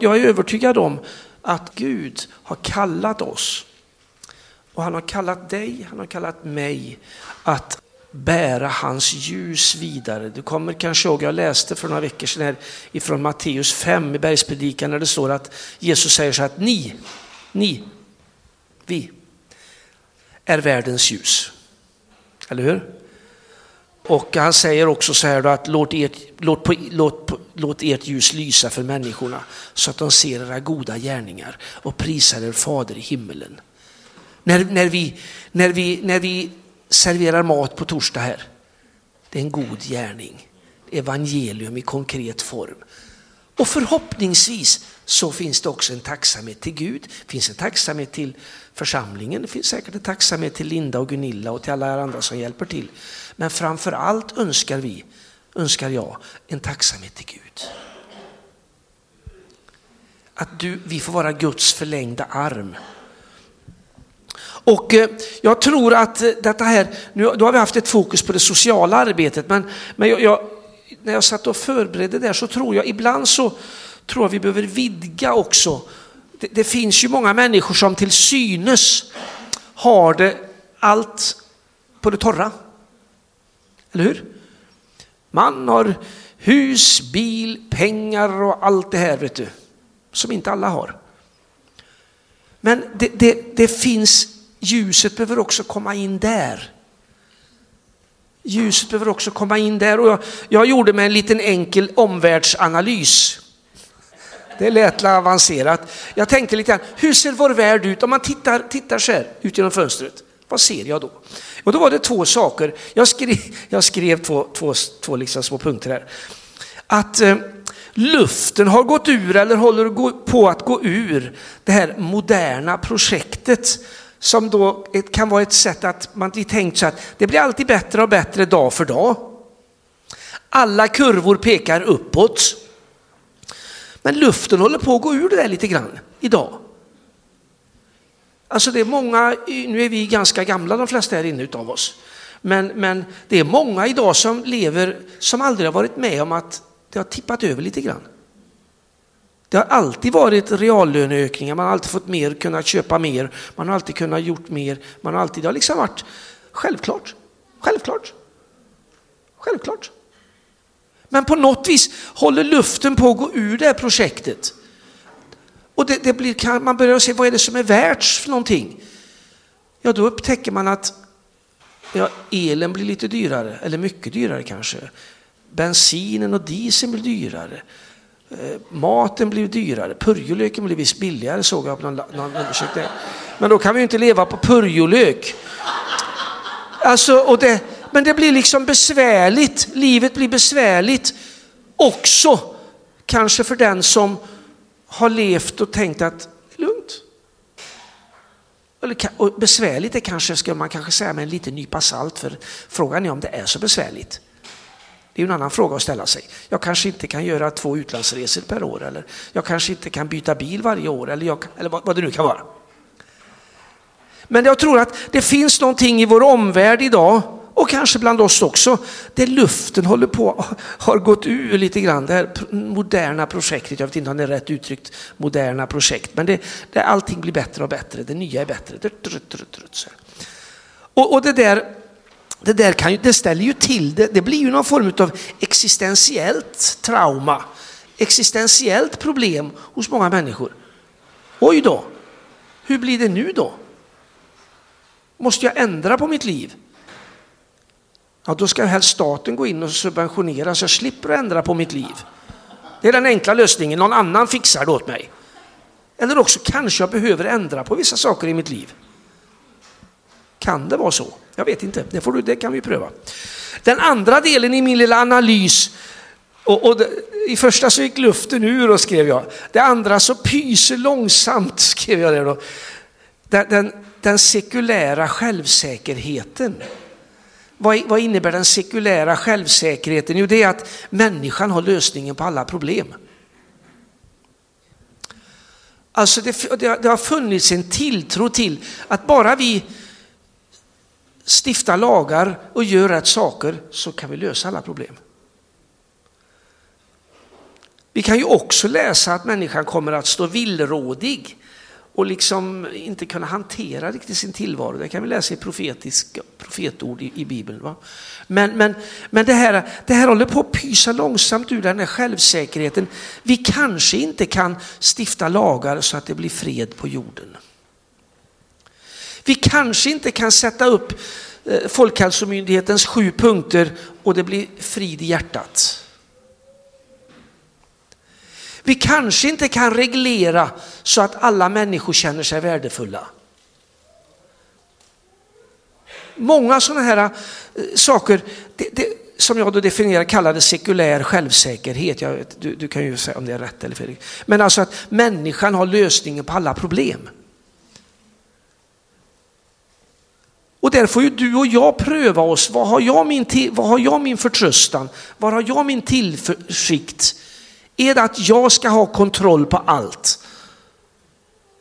Jag är övertygad om att Gud har kallat oss och han har kallat dig, han har kallat mig att bära hans ljus vidare. Du kommer kanske ihåg, jag läste för några veckor sedan här ifrån Matteus 5 i bergspredikan när det står att Jesus säger så att ni, ni, vi är världens ljus. Eller hur? Och han säger också så här då att låt ert, låt, på, låt, låt ert ljus lysa för människorna så att de ser era goda gärningar och prisar er fader i himmelen. När, när, vi, när, vi, när vi serverar mat på torsdag här, det är en god gärning. Evangelium i konkret form. Och förhoppningsvis så finns det också en tacksamhet till Gud, det finns en tacksamhet till församlingen, det finns säkert en tacksamhet till Linda och Gunilla och till alla andra som hjälper till. Men framför allt önskar vi, önskar jag, en tacksamhet till Gud. Att du, vi får vara Guds förlängda arm. Och eh, jag tror att eh, detta här, nu då har vi haft ett fokus på det sociala arbetet, men, men jag, jag, när jag satt och förberedde där så tror jag ibland så tror jag vi behöver vidga också. Det, det finns ju många människor som till synes har det allt på det torra. Eller hur? Man har hus, bil, pengar och allt det här vet du, som inte alla har. Men det, det, det finns, ljuset behöver också komma in där. Ljuset behöver också komma in där och jag, jag gjorde mig en liten enkel omvärldsanalys. Det lät avancerat. Jag tänkte lite grann, hur ser vår värld ut om man tittar, tittar så här ut genom fönstret? Vad ser jag då? Och då var det två saker. Jag skrev, jag skrev två, två, två liksom små punkter här. Att eh, luften har gått ur eller håller på att gå ur det här moderna projektet som då kan vara ett sätt att man tänkt så att det blir alltid bättre och bättre dag för dag. Alla kurvor pekar uppåt. Men luften håller på att gå ur det där lite grann idag. Alltså det är många, nu är vi ganska gamla de flesta här inne utav oss, men, men det är många idag som lever som aldrig har varit med om att det har tippat över lite grann. Det har alltid varit reallöneökningar, man har alltid fått mer, kunnat köpa mer, man har alltid kunnat gjort mer, man har alltid, det har liksom varit självklart, självklart, självklart. Men på något vis håller luften på att gå ur det här projektet. Och det, det blir, man börjar se vad är det som är värt för någonting. Ja, då upptäcker man att ja, elen blir lite dyrare, eller mycket dyrare kanske. Bensinen och dieseln blir dyrare. Eh, maten blir dyrare. Purjolöken blir visst billigare såg jag på någon, någon undersökning. Men då kan vi ju inte leva på purjolök. Alltså, och det, men det blir liksom besvärligt. Livet blir besvärligt också kanske för den som har levt och tänkt att det är lugnt. och besvärligt är kanske, ska man kanske säga med en liten nypa salt, för frågan är om det är så besvärligt. Det är en annan fråga att ställa sig. Jag kanske inte kan göra två utlandsresor per år eller jag kanske inte kan byta bil varje år eller, jag, eller vad, vad det nu kan vara. Men jag tror att det finns någonting i vår omvärld idag och kanske bland oss också, där luften håller på, har gått ur lite grann. Det här moderna projektet, jag vet inte om det är rätt uttryckt, moderna projekt, men det, det, allting blir bättre och bättre, det nya är bättre. Och, och det där, det där kan ju, det ställer ju till det, det blir ju någon form av existentiellt trauma, existentiellt problem hos många människor. Oj då, hur blir det nu då? Måste jag ändra på mitt liv? Ja, då ska helst staten gå in och subventionera så jag slipper ändra på mitt liv. Det är den enkla lösningen, någon annan fixar det åt mig. Eller också kanske jag behöver ändra på vissa saker i mitt liv. Kan det vara så? Jag vet inte, det, får du, det kan vi pröva. Den andra delen i min lilla analys, och, och det, i första så gick luften ur och skrev jag. Det andra så pyser långsamt skrev jag det då. Den, den, den sekulära självsäkerheten. Vad, vad innebär den sekulära självsäkerheten? Jo, det är att människan har lösningen på alla problem. Alltså det, det, har funnits en tilltro till att bara vi stiftar lagar och gör rätt saker så kan vi lösa alla problem. Vi kan ju också läsa att människan kommer att stå villrådig och liksom inte kunna hantera riktigt sin tillvaro. Det kan vi läsa i profetiska profetord i, i Bibeln. Va? Men, men, men det, här, det här håller på att pysa långsamt ur den här självsäkerheten. Vi kanske inte kan stifta lagar så att det blir fred på jorden. Vi kanske inte kan sätta upp eh, Folkhälsomyndighetens sju punkter och det blir frid i hjärtat. Vi kanske inte kan reglera så att alla människor känner sig värdefulla. Många sådana här eh, saker, det, det, som jag då definierar kallade sekulär självsäkerhet. Jag vet, du, du, kan ju säga om det är rätt eller fel. Men alltså att människan har lösningen på alla problem. Och där får ju du och jag pröva oss. Vad har jag min, vad har jag min förtröstan? Var har jag min tillförsikt? Är det att jag ska ha kontroll på allt?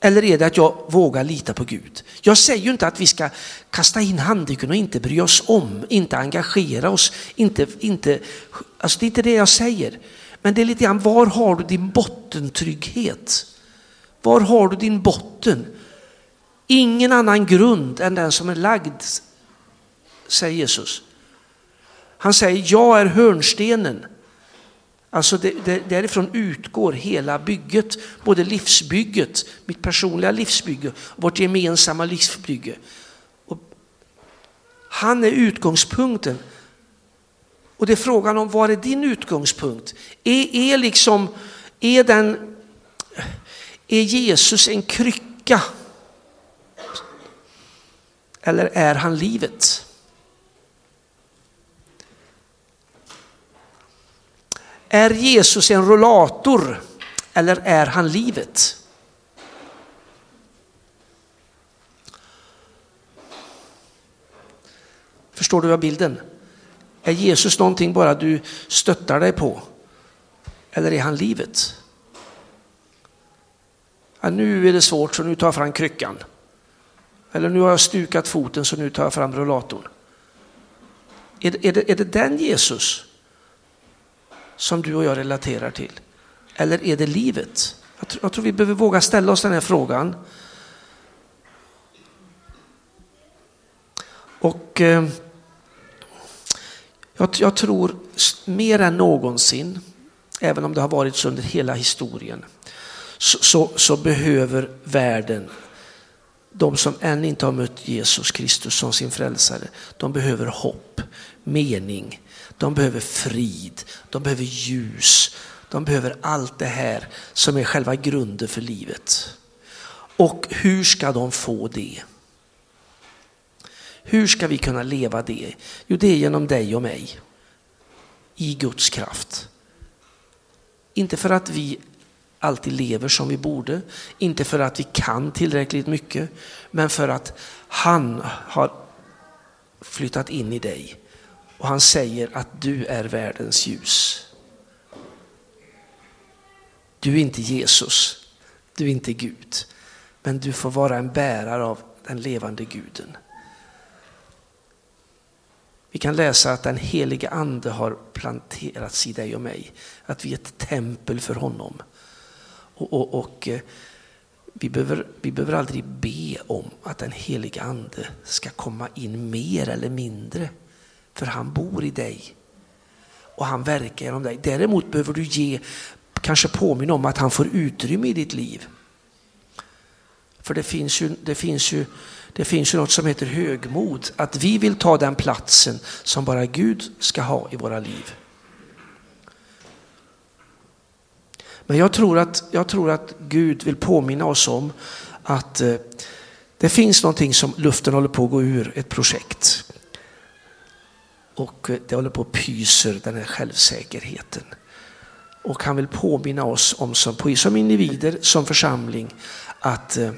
Eller är det att jag vågar lita på Gud? Jag säger ju inte att vi ska kasta in handduken och inte bry oss om, inte engagera oss, inte, inte, alltså det är inte det jag säger. Men det är lite grann, var har du din bottentrygghet? Var har du din botten? Ingen annan grund än den som är lagd, säger Jesus. Han säger, jag är hörnstenen. Alltså det, det, därifrån utgår hela bygget, både livsbygget, mitt personliga livsbygge, vårt gemensamma livsbygge. Och han är utgångspunkten. Och det är frågan om var är din utgångspunkt? Är, är, liksom, är, den, är Jesus en krycka? Eller är han livet? Är Jesus en rollator eller är han livet? Förstår du vad bilden? Är Jesus någonting bara du stöttar dig på? Eller är han livet? Ja, nu är det svårt så nu tar jag fram kryckan. Eller nu har jag stukat foten så nu tar jag fram rullatorn. Är det, är det, är det den Jesus som du och jag relaterar till? Eller är det livet? Jag tror, jag tror vi behöver våga ställa oss den här frågan. Och eh, jag, jag, tror mer än någonsin, även om det har varit så under hela historien, så, så, så behöver världen de som än inte har mött Jesus Kristus som sin frälsare, de behöver hopp, mening, de behöver frid, de behöver ljus, de behöver allt det här som är själva grunden för livet. Och hur ska de få det? Hur ska vi kunna leva det? Jo, det är genom dig och mig. I Guds kraft. Inte för att vi alltid lever som vi borde. Inte för att vi kan tillräckligt mycket, men för att han har flyttat in i dig. Och han säger att du är världens ljus. Du är inte Jesus, du är inte Gud, men du får vara en bärare av den levande guden. Vi kan läsa att den helige ande har planterats i dig och mig, att vi är ett tempel för honom. Och, och, och eh, vi, behöver, vi behöver aldrig be om att den heliga ande ska komma in mer eller mindre. För han bor i dig. Och han verkar genom dig. Däremot behöver du ge, kanske påminna om att han får utrymme i ditt liv. För det finns ju, det finns ju, det finns ju något som heter högmod. Att vi vill ta den platsen som bara Gud ska ha i våra liv. Men jag tror att, jag tror att Gud vill påminna oss om att eh, det finns någonting som luften håller på att gå ur, ett projekt. Och eh, det håller på att pyser, den här självsäkerheten. Och han vill påminna oss om som, som individer, som församling, att eh,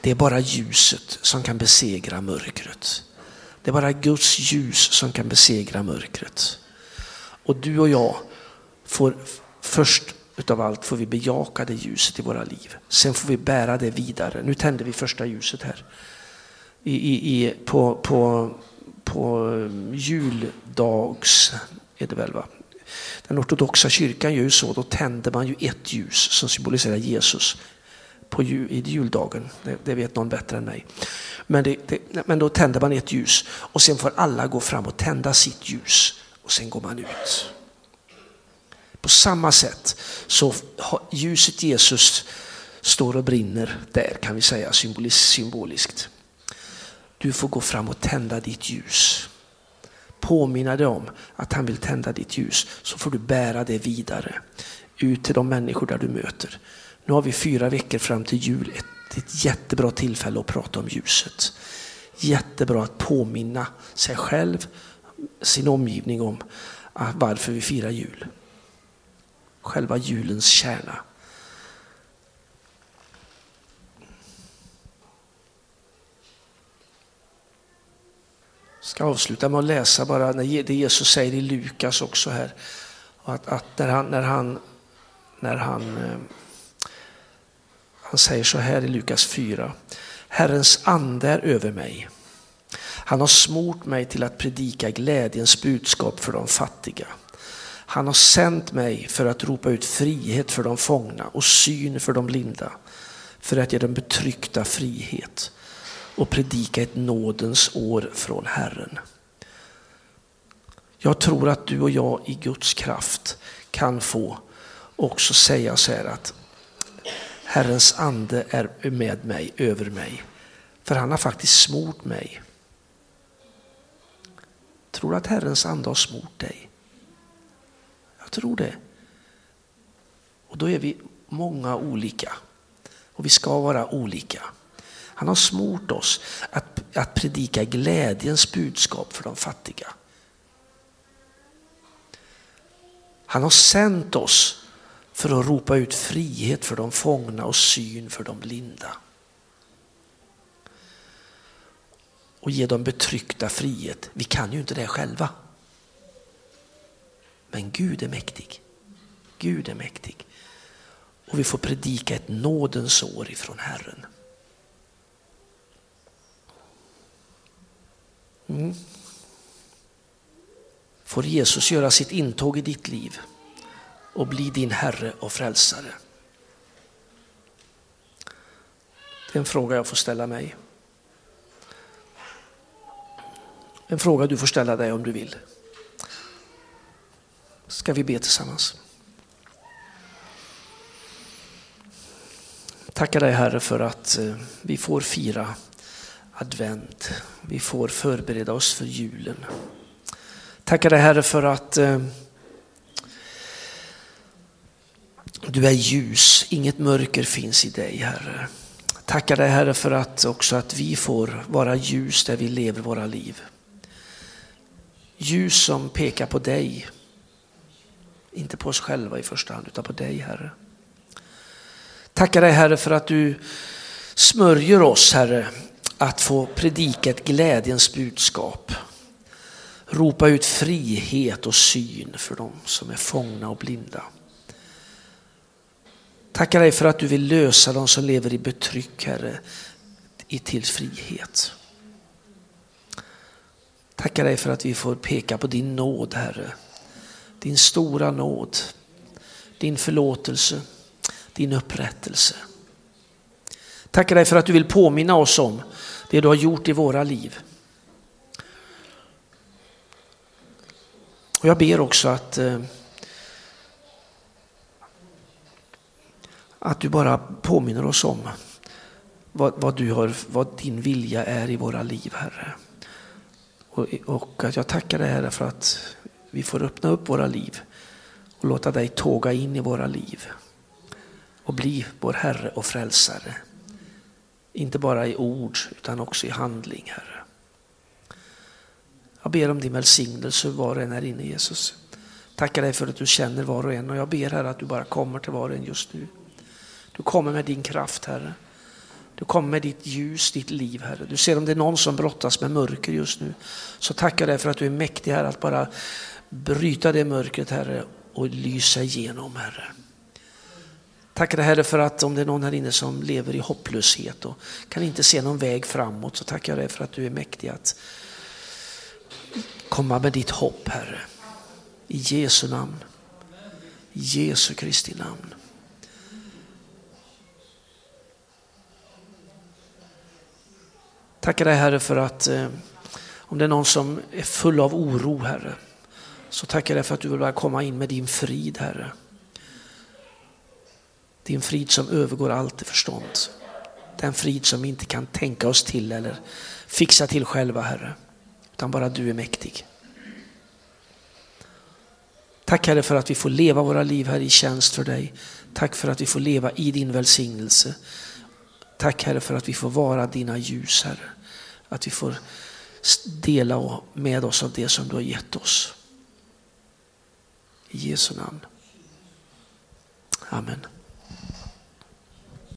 det är bara ljuset som kan besegra mörkret. Det är bara Guds ljus som kan besegra mörkret. Och du och jag får först utav allt får vi bejaka det ljuset i våra liv. Sen får vi bära det vidare. Nu tänder vi första ljuset här. I, i, i, på, på, på eh, juldags, är det väl va? den ortodoxa kyrkan gör ju så, då tänder man ju ett ljus som symboliserar Jesus på jul, i juldagen. Det, det, vet någon bättre än mig. Men, det, det, men då tänder man ett ljus och sen får alla gå fram och tända sitt ljus och sen går man ut. På samma sätt så ljuset Jesus står och brinner där kan vi säga symboliskt. Du får gå fram och tända ditt ljus. Påminna dig om att han vill tända ditt ljus så får du bära det vidare ut till de människor där du möter. Nu har vi fyra veckor fram till jul. Ett, ett jättebra tillfälle att prata om ljuset. Jättebra att påminna sig själv, sin omgivning om ah, varför vi firar jul. Själva julens kärna. Jag ska avsluta med att läsa bara det Jesus säger i Lukas också här. Att, att när, han, när, han, när han, eh, han säger så här i Lukas 4. Herrens ande är över mig. Han har smort mig till att predika glädjens budskap för de fattiga. Han har sänt mig för att ropa ut frihet för de fångna och syn för de blinda, för att ge dem betryckta frihet och predika ett nådens år från Herren. Jag tror att du och jag i Guds kraft kan få också säga så här att Herrens ande är med mig, över mig. För han har faktiskt smort mig. Tror du att Herrens ande har smort dig? Jag tror det. Och då är vi många olika. Och vi ska vara olika. Han har smort oss att, att predika glädjens budskap för de fattiga. Han har sänt oss för att ropa ut frihet för de fångna och syn för de blinda. Och ge dem betryckta frihet. Vi kan ju inte det själva. Men Gud är mäktig. Gud är mäktig. Och vi får predika ett nådens år ifrån Herren. Mm. Får Jesus göra sitt intåg i ditt liv och bli din Herre och Frälsare? Det är en fråga jag får ställa mig. En fråga du får ställa dig om du vill. Ska vi be tillsammans? Tackar dig Herre för att eh, vi får fira advent. Vi får förbereda oss för julen. Tackar dig Herre för att eh, du är ljus, inget mörker finns i dig Herre. Tackar dig Herre för att också att vi får vara ljus där vi lever våra liv. Ljus som pekar på dig. Inte på oss själva i första hand utan på dig Herre. Tackar dig Herre för att du smörjer oss Herre att få predika ett glädjens budskap. Ropa ut frihet och syn för dem som är fångna och blinda. Tackar dig för att du vill lösa de som lever i betryck, Herre, till frihet. Tackar dig för att vi får peka på din nåd, Herre. Din stora nåd, din förlåtelse, din upprättelse. Tackar dig för att du vill påminna oss om det du har gjort i våra liv. Och jag ber också att, eh, att du bara påminner oss om vad, vad, du har, vad din vilja är i våra liv, Herre. Och, och att jag tackar dig, Herre, för att vi får öppna upp våra liv och låta dig tåga in i våra liv och bli vår Herre och Frälsare. Inte bara i ord utan också i handling, Herre. Jag ber om din välsignelse var och en här inne Jesus. Tackar dig för att du känner var och en och jag ber Herre att du bara kommer till var och en just nu. Du kommer med din kraft Herre. Du kommer med ditt ljus, ditt liv Herre. Du ser om det är någon som brottas med mörker just nu. Så tackar jag dig för att du är mäktig Herre att bara bryta det mörkret Herre och lysa igenom Herre. Tackar dig Herre för att om det är någon här inne som lever i hopplöshet och kan inte se någon väg framåt så tackar jag dig för att du är mäktig att komma med ditt hopp Herre. I Jesu namn. I Jesu Kristi namn. Tackar dig Herre för att eh, om det är någon som är full av oro Herre, så tackar jag dig för att du vill bara komma in med din frid Herre. Din frid som övergår allt förstånd. Den frid som vi inte kan tänka oss till eller fixa till själva Herre. Utan bara du är mäktig. Tack Herre för att vi får leva våra liv här i tjänst för dig. Tack för att vi får leva i din välsignelse. Tack Herre för att vi får vara dina ljus Herre. Att vi får dela med oss av det som du har gett oss. I Jesu namn. Amen.